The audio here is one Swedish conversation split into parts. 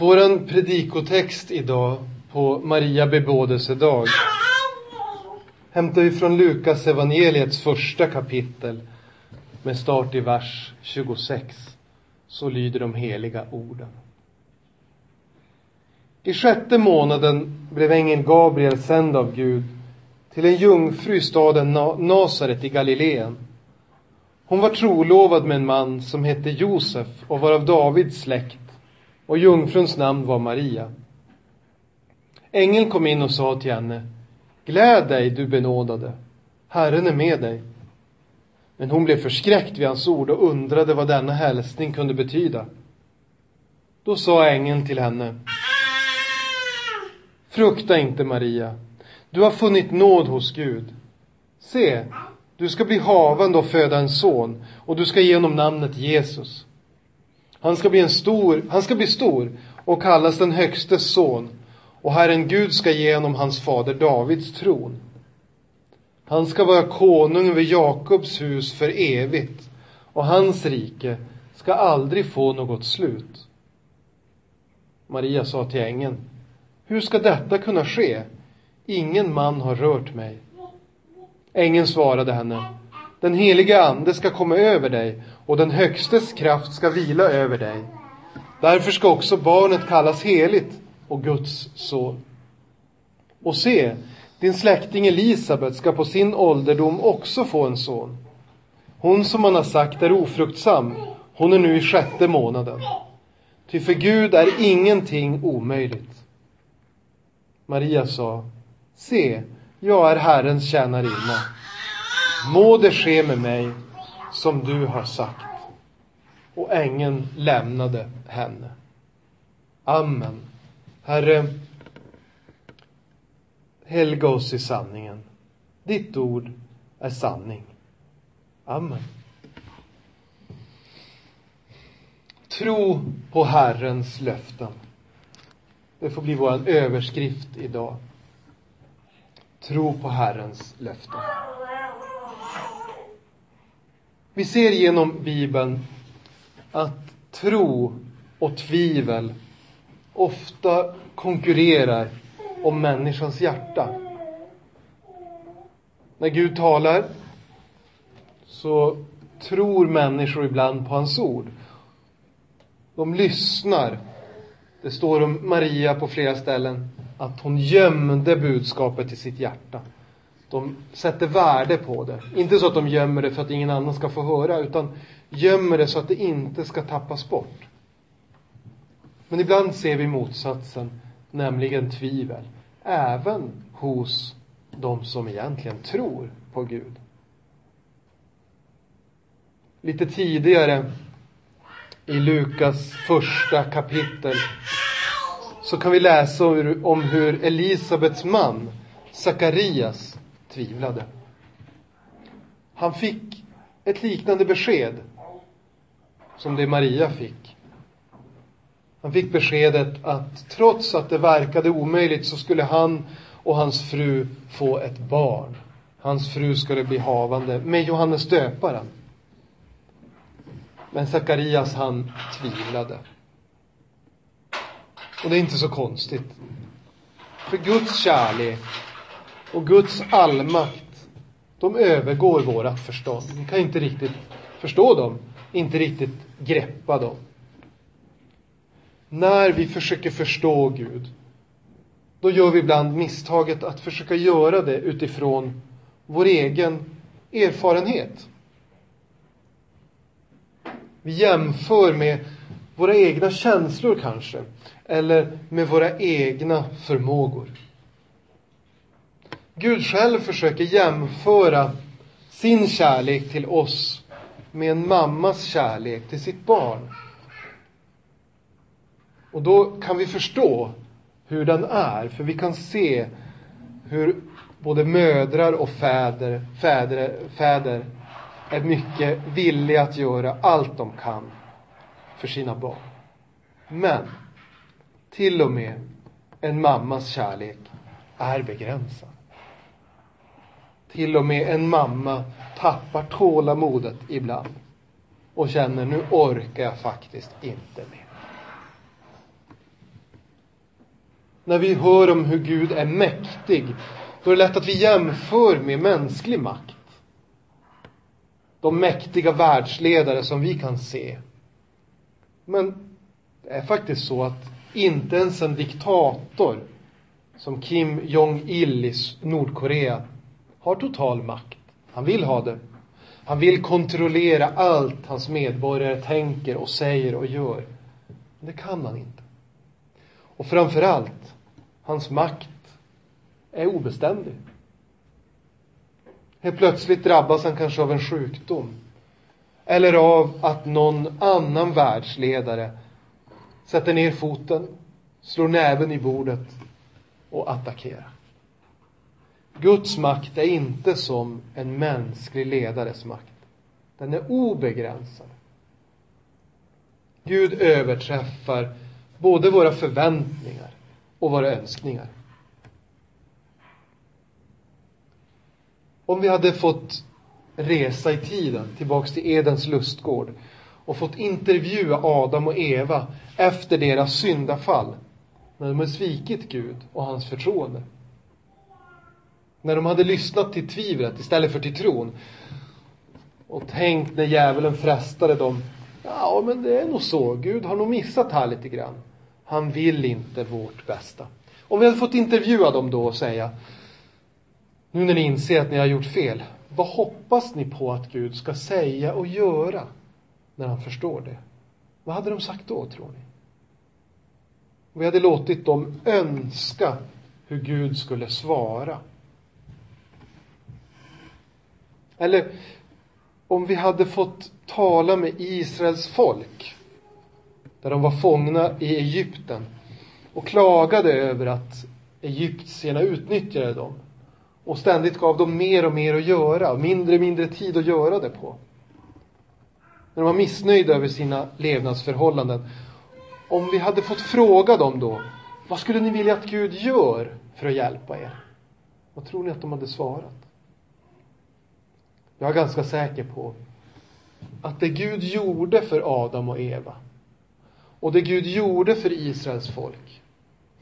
Våran predikotext idag på Maria bebådelsedag hämtar vi från Lukas evangeliets första kapitel med start i vers 26. Så lyder de heliga orden. I sjätte månaden blev ängeln Gabriel sänd av Gud till en jungfru i staden Nasaret i Galileen. Hon var trolovad med en man som hette Josef och var av Davids släkt och jungfruns namn var Maria. Ängeln kom in och sa till henne, Gläd dig, du benådade, Herren är med dig. Men hon blev förskräckt vid hans ord och undrade vad denna hälsning kunde betyda. Då sa ängeln till henne, Frukta inte, Maria, du har funnit nåd hos Gud. Se, du ska bli havande och föda en son och du ska ge honom namnet Jesus. Han ska bli en stor, han ska bli stor och kallas den högstes son och Herren Gud ska ge honom hans fader Davids tron. Han ska vara konung över Jakobs hus för evigt och hans rike ska aldrig få något slut. Maria sa till ängeln, hur ska detta kunna ske? Ingen man har rört mig. Ängeln svarade henne, den helige ande ska komma över dig och den högstes kraft ska vila över dig. Därför ska också barnet kallas heligt och Guds son. Och se, din släkting Elisabet ska på sin ålderdom också få en son. Hon som man har sagt är ofruktsam, hon är nu i sjätte månaden. Ty för Gud är ingenting omöjligt. Maria sa, se, jag är Herrens tjänarinna. Må det ske med mig som du har sagt. Och ängeln lämnade henne. Amen. Herre, helga oss i sanningen. Ditt ord är sanning. Amen. Tro på Herrens löften. Det får bli vår överskrift idag. Tro på Herrens löften. Vi ser genom Bibeln att tro och tvivel ofta konkurrerar om människans hjärta. När Gud talar så tror människor ibland på hans ord. De lyssnar. Det står om Maria på flera ställen att hon gömde budskapet i sitt hjärta. De sätter värde på det. Inte så att de gömmer det för att ingen annan ska få höra, utan gömmer det så att det inte ska tappas bort. Men ibland ser vi motsatsen, nämligen tvivel. Även hos de som egentligen tror på Gud. Lite tidigare i Lukas första kapitel så kan vi läsa om hur Elisabets man Sakarias tvivlade. Han fick ett liknande besked som det Maria fick. Han fick beskedet att trots att det verkade omöjligt så skulle han och hans fru få ett barn. Hans fru skulle bli havande med Johannes döparen. Men Sakarias han tvivlade. Och det är inte så konstigt. För Guds kärlek och Guds allmakt, de övergår vårat förstånd. Vi kan inte riktigt förstå dem, inte riktigt greppa dem. När vi försöker förstå Gud, då gör vi ibland misstaget att försöka göra det utifrån vår egen erfarenhet. Vi jämför med våra egna känslor kanske, eller med våra egna förmågor. Gud själv försöker jämföra sin kärlek till oss med en mammas kärlek till sitt barn. Och då kan vi förstå hur den är, för vi kan se hur både mödrar och fäder, fäder, fäder är mycket villiga att göra allt de kan för sina barn. Men till och med en mammas kärlek är begränsad. Till och med en mamma tappar tålamodet ibland och känner nu orkar jag faktiskt inte mer. när vi hör om hur Gud är mäktig, då är det lätt att vi jämför med mänsklig makt. De mäktiga världsledare som vi kan se. Men det är faktiskt så att inte ens en diktator som Kim Jong-Il i Nordkorea har total makt. Han vill ha det. Han vill kontrollera allt hans medborgare tänker och säger och gör. Men det kan han inte. Och framför allt, hans makt är obeständig. Helt plötsligt drabbas han kanske av en sjukdom. Eller av att någon annan världsledare sätter ner foten, slår näven i bordet och attackerar. Guds makt är inte som en mänsklig ledares makt. Den är obegränsad. Gud överträffar både våra förväntningar och våra önskningar. Om vi hade fått resa i tiden tillbaks till Edens lustgård och fått intervjua Adam och Eva efter deras syndafall när de hade svikit Gud och hans förtroende. När de hade lyssnat till tvivlet istället för till tron och tänkt när djävulen frestade dem Ja, men det är nog så. Gud har nog missat här lite grann. Han vill inte vårt bästa. Om vi hade fått intervjua dem då och säga nu när ni inser att ni har gjort fel, vad hoppas ni på att Gud ska säga och göra när han förstår det? Vad hade de sagt då, tror ni? Vi hade låtit dem önska hur Gud skulle svara. Eller om vi hade fått tala med Israels folk, där de var fångna i Egypten och klagade över att egyptierna utnyttjade dem och ständigt gav dem mer och mer att göra, mindre och mindre tid att göra det på. När de var missnöjda över sina levnadsförhållanden. Om vi hade fått fråga dem då, vad skulle ni vilja att Gud gör för att hjälpa er? Vad tror ni att de hade svarat? Jag är ganska säker på att det Gud gjorde för Adam och Eva och det Gud gjorde för Israels folk,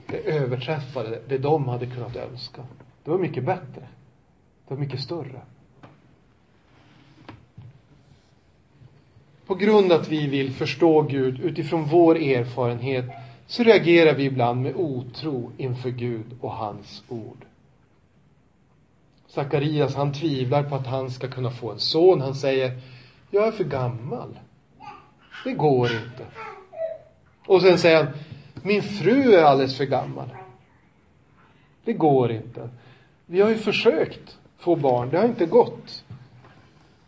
det överträffade det de hade kunnat önska. Det var mycket bättre. Det var mycket större. På grund av att vi vill förstå Gud utifrån vår erfarenhet så reagerar vi ibland med otro inför Gud och hans ord. Sakarias, han tvivlar på att han ska kunna få en son. Han säger, jag är för gammal. Det går inte. Och sen säger han, min fru är alldeles för gammal. Det går inte. Vi har ju försökt få barn, det har inte gått.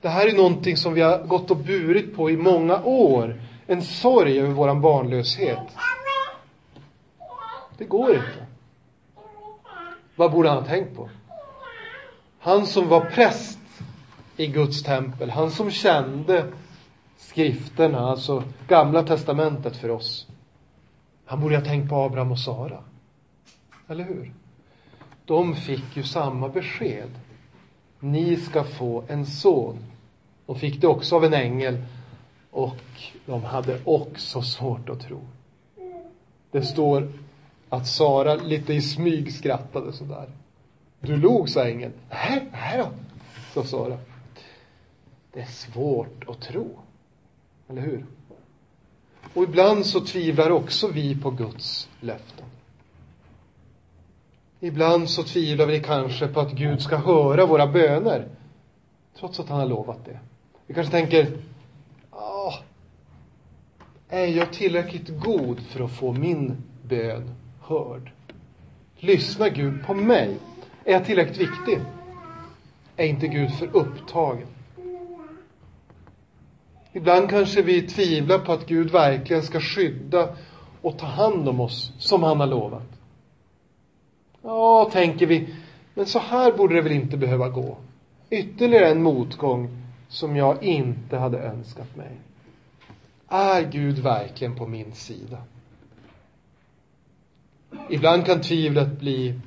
Det här är någonting som vi har gått och burit på i många år. En sorg över våran barnlöshet. Det går inte. Vad borde han ha tänkt på? Han som var präst i Guds tempel, han som kände skrifterna, alltså gamla testamentet för oss. Han borde ha tänkt på Abraham och Sara. Eller hur? De fick ju samma besked. Ni ska få en son. De fick det också av en ängel. Och de hade också svårt att tro. Det står att Sara lite i smyg skrattade sådär. Du log, sa ängeln. Nej, nej då, sa Sara. Det är svårt att tro. Eller hur? Och ibland så tvivlar också vi på Guds löften. Ibland så tvivlar vi kanske på att Gud ska höra våra böner. Trots att han har lovat det. Vi kanske tänker, ah, är jag tillräckligt god för att få min bön hörd? Lyssnar Gud på mig? Är jag tillräckligt viktig? Är inte Gud för upptagen? Ibland kanske vi tvivlar på att Gud verkligen ska skydda och ta hand om oss som han har lovat. Ja, tänker vi, men så här borde det väl inte behöva gå. Ytterligare en motgång som jag inte hade önskat mig. Är Gud verkligen på min sida? Ibland kan tvivlet bli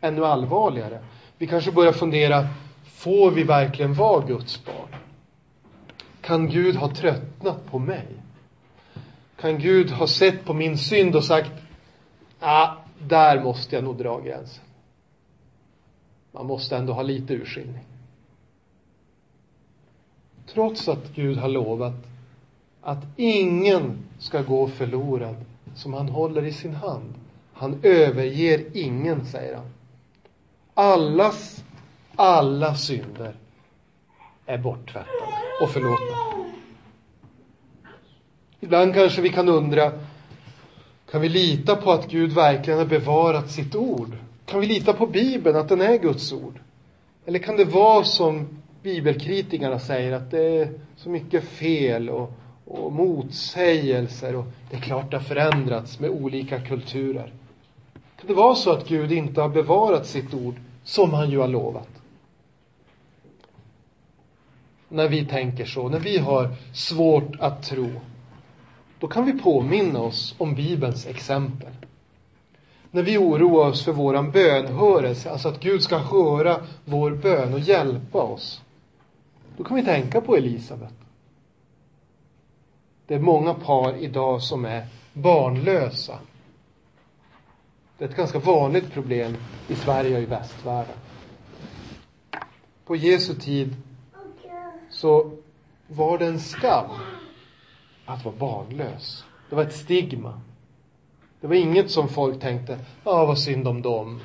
ännu allvarligare. Vi kanske börjar fundera, får vi verkligen vara Guds barn? Kan Gud ha tröttnat på mig? Kan Gud ha sett på min synd och sagt, ah, där måste jag nog dra gränsen. Man måste ändå ha lite urskiljning. Trots att Gud har lovat att ingen ska gå förlorad som han håller i sin hand. Han överger ingen, säger han. Allas, alla synder är borttvättade och förlåtna. Ibland kanske vi kan undra, kan vi lita på att Gud verkligen har bevarat sitt ord? Kan vi lita på Bibeln, att den är Guds ord? Eller kan det vara som bibelkritikerna säger, att det är så mycket fel och, och motsägelser och det är klart det har förändrats med olika kulturer. Kan det vara så att Gud inte har bevarat sitt ord som han ju har lovat? När vi tänker så, när vi har svårt att tro, då kan vi påminna oss om Bibelns exempel. När vi oroar oss för våran bönhörelse, alltså att Gud ska höra vår bön och hjälpa oss, då kan vi tänka på Elisabet. Det är många par idag som är barnlösa. Det är ett ganska vanligt problem i Sverige och i västvärlden. På Jesu tid så var det en skam att vara barnlös. Det var ett stigma. Det var inget som folk tänkte, ja vad synd om dem.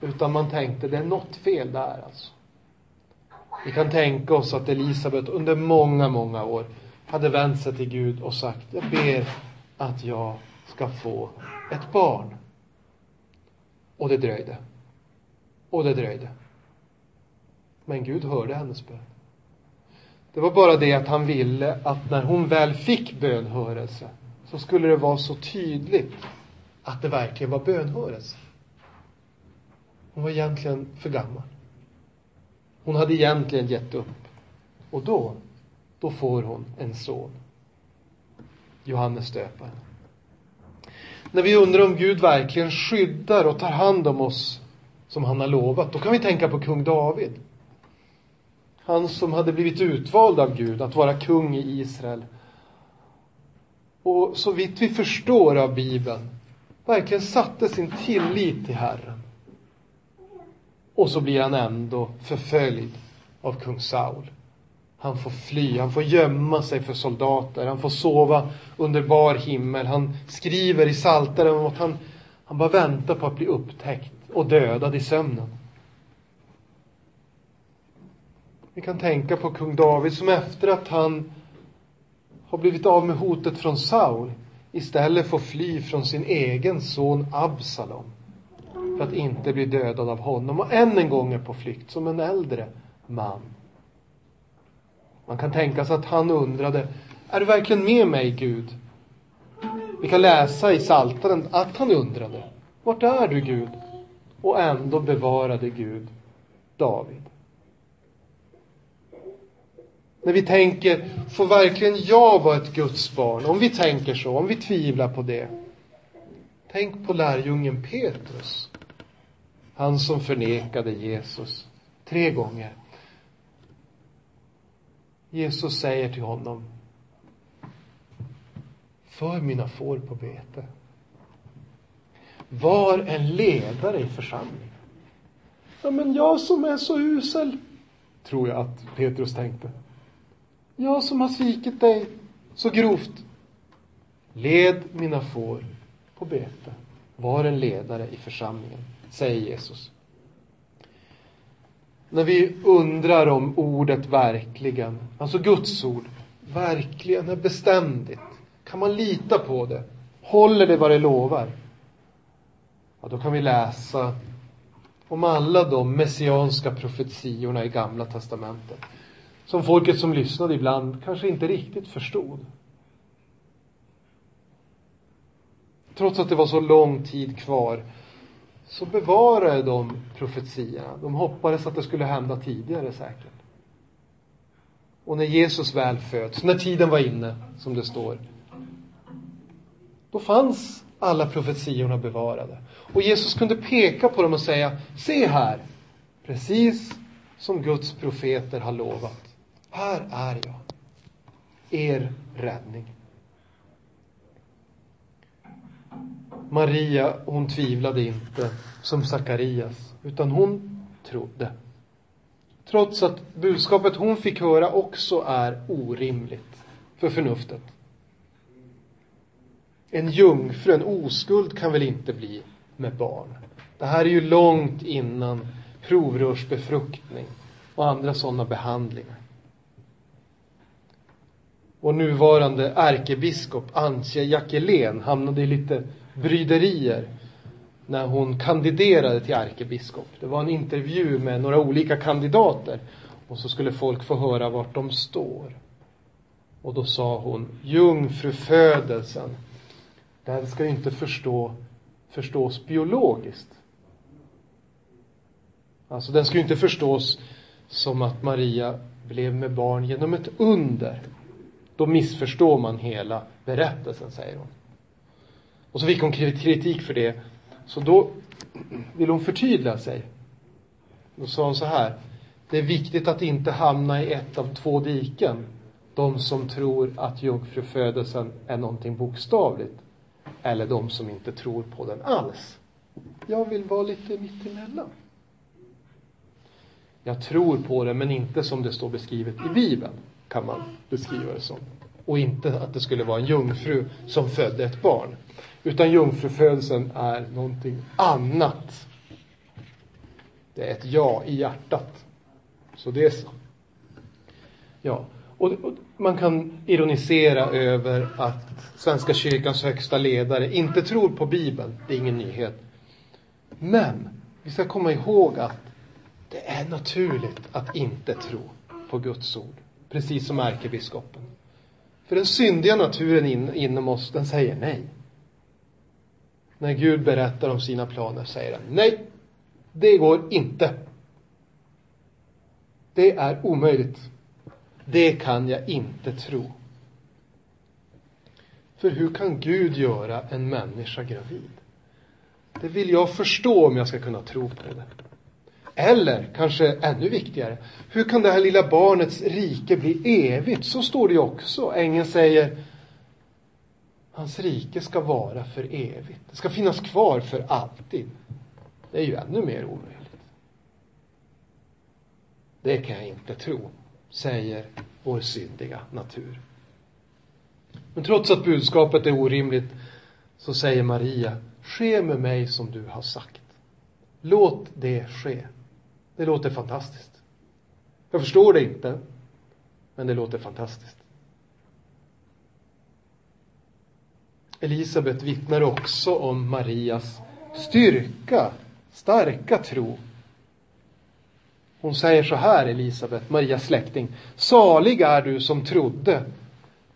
Utan man tänkte, det är något fel där alltså. Vi kan tänka oss att Elisabet under många, många år hade vänt sig till Gud och sagt, jag ber att jag ska få ett barn. Och det dröjde. Och det dröjde. Men Gud hörde hennes bön. Det var bara det att han ville att när hon väl fick bönhörelse så skulle det vara så tydligt att det verkligen var bönhörelse. Hon var egentligen för gammal. Hon hade egentligen gett upp. Och då, då får hon en son. Johannes döparen. När vi undrar om Gud verkligen skyddar och tar hand om oss som han har lovat, då kan vi tänka på kung David. Han som hade blivit utvald av Gud att vara kung i Israel. Och så vitt vi förstår av Bibeln, verkligen satte sin tillit till Herren. Och så blir han ändå förföljd av kung Saul. Han får fly, han får gömma sig för soldater, han får sova under bar himmel. Han skriver i Psaltaren om att han, han bara väntar på att bli upptäckt och dödad i sömnen. Vi kan tänka på kung David som efter att han har blivit av med hotet från Saul istället får fly från sin egen son Absalom för att inte bli dödad av honom och än en gång är på flykt som en äldre man. Man kan tänka sig att han undrade, är du verkligen med mig Gud? Vi kan läsa i Psaltaren att han undrade, vart är du Gud? Och ändå bevarade Gud David. När vi tänker, får verkligen jag vara ett Guds barn? Om vi tänker så, om vi tvivlar på det. Tänk på lärjungen Petrus. Han som förnekade Jesus tre gånger. Jesus säger till honom, för mina får på bete. Var en ledare i församlingen. Ja, men jag som är så usel, tror jag att Petrus tänkte. Jag som har svikit dig så grovt. Led mina får på bete. Var en ledare i församlingen, säger Jesus. När vi undrar om ordet verkligen, alltså Guds ord, verkligen är beständigt. Kan man lita på det? Håller det vad det lovar? Ja, då kan vi läsa om alla de messianska profetiorna i Gamla Testamentet som folket som lyssnade ibland kanske inte riktigt förstod. Trots att det var så lång tid kvar så bevarade de profetierna. De hoppades att det skulle hända tidigare säkert. Och när Jesus väl föds, när tiden var inne, som det står, då fanns alla profetiorna bevarade. Och Jesus kunde peka på dem och säga, se här, precis som Guds profeter har lovat. Här är jag. Er räddning. Maria, hon tvivlade inte som Sakarias, utan hon trodde. Trots att budskapet hon fick höra också är orimligt för förnuftet. En jungfru, en oskuld kan väl inte bli med barn? Det här är ju långt innan provrörsbefruktning och andra sådana behandlingar. Vår nuvarande ärkebiskop Antje Jackelén hamnade i lite bryderier när hon kandiderade till ärkebiskop. Det var en intervju med några olika kandidater och så skulle folk få höra vart de står. Och då sa hon, jungfrufödelsen, den ska ju inte förstå, förstås biologiskt. Alltså den ska ju inte förstås som att Maria blev med barn genom ett under. Då missförstår man hela berättelsen, säger hon. Och så fick hon kritik för det. Så då vill hon förtydliga sig. Då sa hon så här. Det är viktigt att inte hamna i ett av två diken. De som tror att jungfrufödelsen är någonting bokstavligt. Eller de som inte tror på den alls. Jag vill vara lite mittemellan. Jag tror på det, men inte som det står beskrivet i Bibeln, kan man beskriva det som. Och inte att det skulle vara en jungfru som födde ett barn. Utan jungfrufödelsen är någonting annat. Det är ett ja i hjärtat. Så det är så. Ja, och, och man kan ironisera över att Svenska kyrkans högsta ledare inte tror på Bibeln. Det är ingen nyhet. Men vi ska komma ihåg att det är naturligt att inte tro på Guds ord. Precis som ärkebiskopen. För den syndiga naturen in, inom oss, den säger nej. När Gud berättar om sina planer säger han nej, det går inte. Det är omöjligt. Det kan jag inte tro. För hur kan Gud göra en människa gravid? Det vill jag förstå om jag ska kunna tro på det. Eller, kanske ännu viktigare, hur kan det här lilla barnets rike bli evigt? Så står det ju också. Ängeln säger, hans rike ska vara för evigt. Det ska finnas kvar för alltid. Det är ju ännu mer omöjligt. Det kan jag inte tro, säger vår syndiga natur. Men trots att budskapet är orimligt så säger Maria, ske med mig som du har sagt. Låt det ske. Det låter fantastiskt. Jag förstår det inte, men det låter fantastiskt. Elisabet vittnar också om Marias styrka, starka tro. Hon säger så här, Elisabet, Marias släkting. Salig är du som trodde,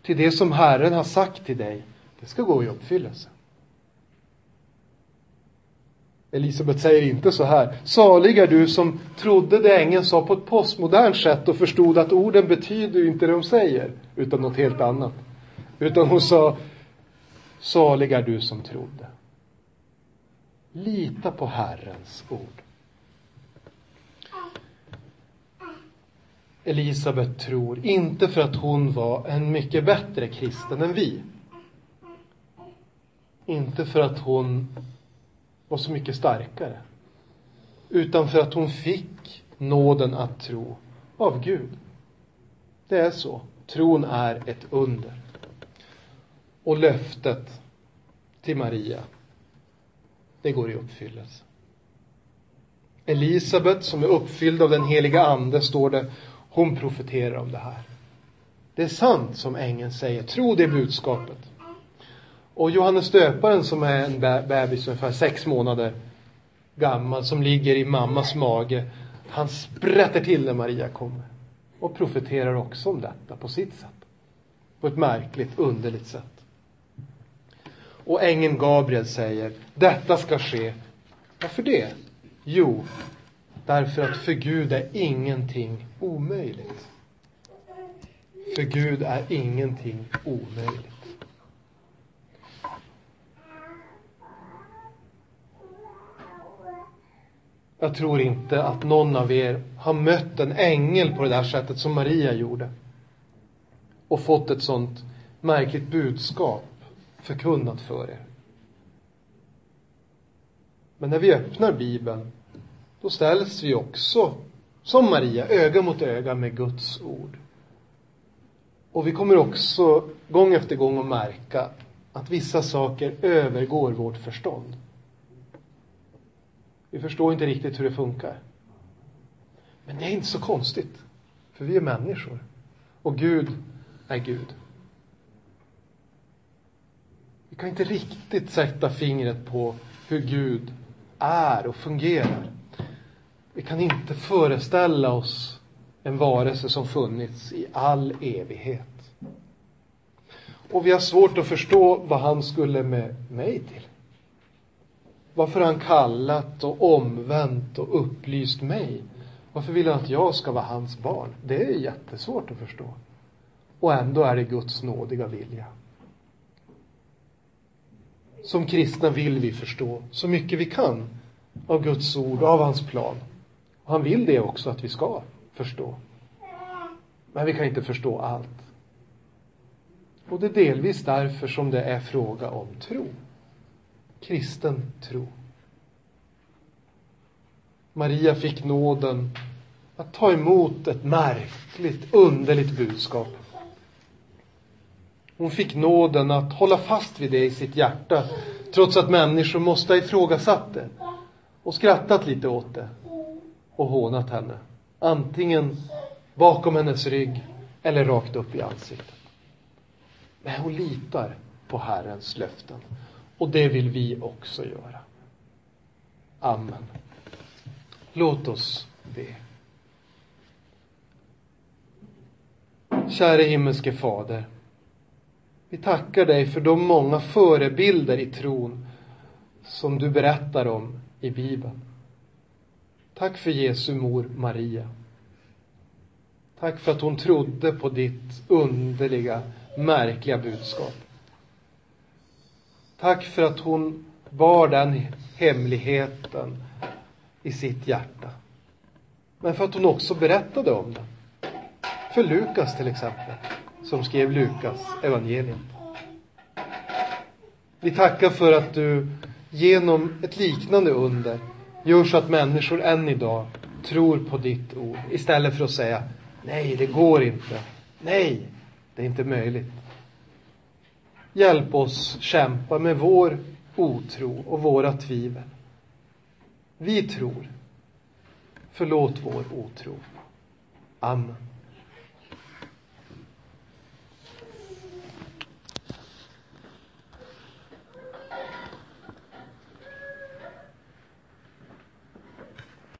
till det som Herren har sagt till dig, det ska gå i uppfyllelse. Elisabet säger inte så här. Salig är du som trodde det ängeln sa på ett postmodernt sätt och förstod att orden betyder inte det de säger, utan något helt annat. Utan hon sa, Saliga du som trodde. Lita på Herrens ord. Elisabet tror, inte för att hon var en mycket bättre kristen än vi. Inte för att hon var så mycket starkare. Utan för att hon fick nåden att tro av Gud. Det är så. Tron är ett under. Och löftet till Maria, det går i uppfyllelse. Elisabet, som är uppfylld av den heliga ande, står det, hon profeterar om det här. Det är sant som ängeln säger, tro det budskapet. Och Johannes döparen som är en bebis ungefär sex månader gammal som ligger i mammas mage. Han sprätter till när Maria kommer. Och profeterar också om detta på sitt sätt. På ett märkligt, underligt sätt. Och ängeln Gabriel säger, detta ska ske. Varför det? Jo, därför att för Gud är ingenting omöjligt. För Gud är ingenting omöjligt. Jag tror inte att någon av er har mött en ängel på det där sättet som Maria gjorde. Och fått ett sånt märkligt budskap förkunnat för er. Men när vi öppnar Bibeln, då ställs vi också, som Maria, öga mot öga med Guds ord. Och vi kommer också gång efter gång att märka att vissa saker övergår vårt förstånd. Vi förstår inte riktigt hur det funkar. Men det är inte så konstigt. För vi är människor. Och Gud är Gud. Vi kan inte riktigt sätta fingret på hur Gud är och fungerar. Vi kan inte föreställa oss en varelse som funnits i all evighet. Och vi har svårt att förstå vad han skulle med mig till. Varför har han kallat och omvänt och upplyst mig? Varför vill han att jag ska vara hans barn? Det är jättesvårt att förstå. Och ändå är det Guds nådiga vilja. Som kristna vill vi förstå så mycket vi kan av Guds ord och av hans plan. Och han vill det också att vi ska förstå. Men vi kan inte förstå allt. Och det är delvis därför som det är fråga om tro. Kristen tro. Maria fick nåden att ta emot ett märkligt, underligt budskap. Hon fick nåden att hålla fast vid det i sitt hjärta, trots att människor måste ha ifrågasatt det och skrattat lite åt det och hånat henne. Antingen bakom hennes rygg eller rakt upp i ansiktet. Men hon litar på Herrens löften. Och det vill vi också göra. Amen. Låt oss be. Käre himmelske Fader. Vi tackar dig för de många förebilder i tron som du berättar om i Bibeln. Tack för Jesu mor Maria. Tack för att hon trodde på ditt underliga, märkliga budskap. Tack för att hon bar den hemligheten i sitt hjärta. Men för att hon också berättade om den. För Lukas till exempel, som skrev Lukas evangeliet. Vi tackar för att du genom ett liknande under gör så att människor än idag tror på ditt ord istället för att säga nej, det går inte. Nej, det är inte möjligt. Hjälp oss kämpa med vår otro och våra tvivel. Vi tror. Förlåt vår otro. Amen.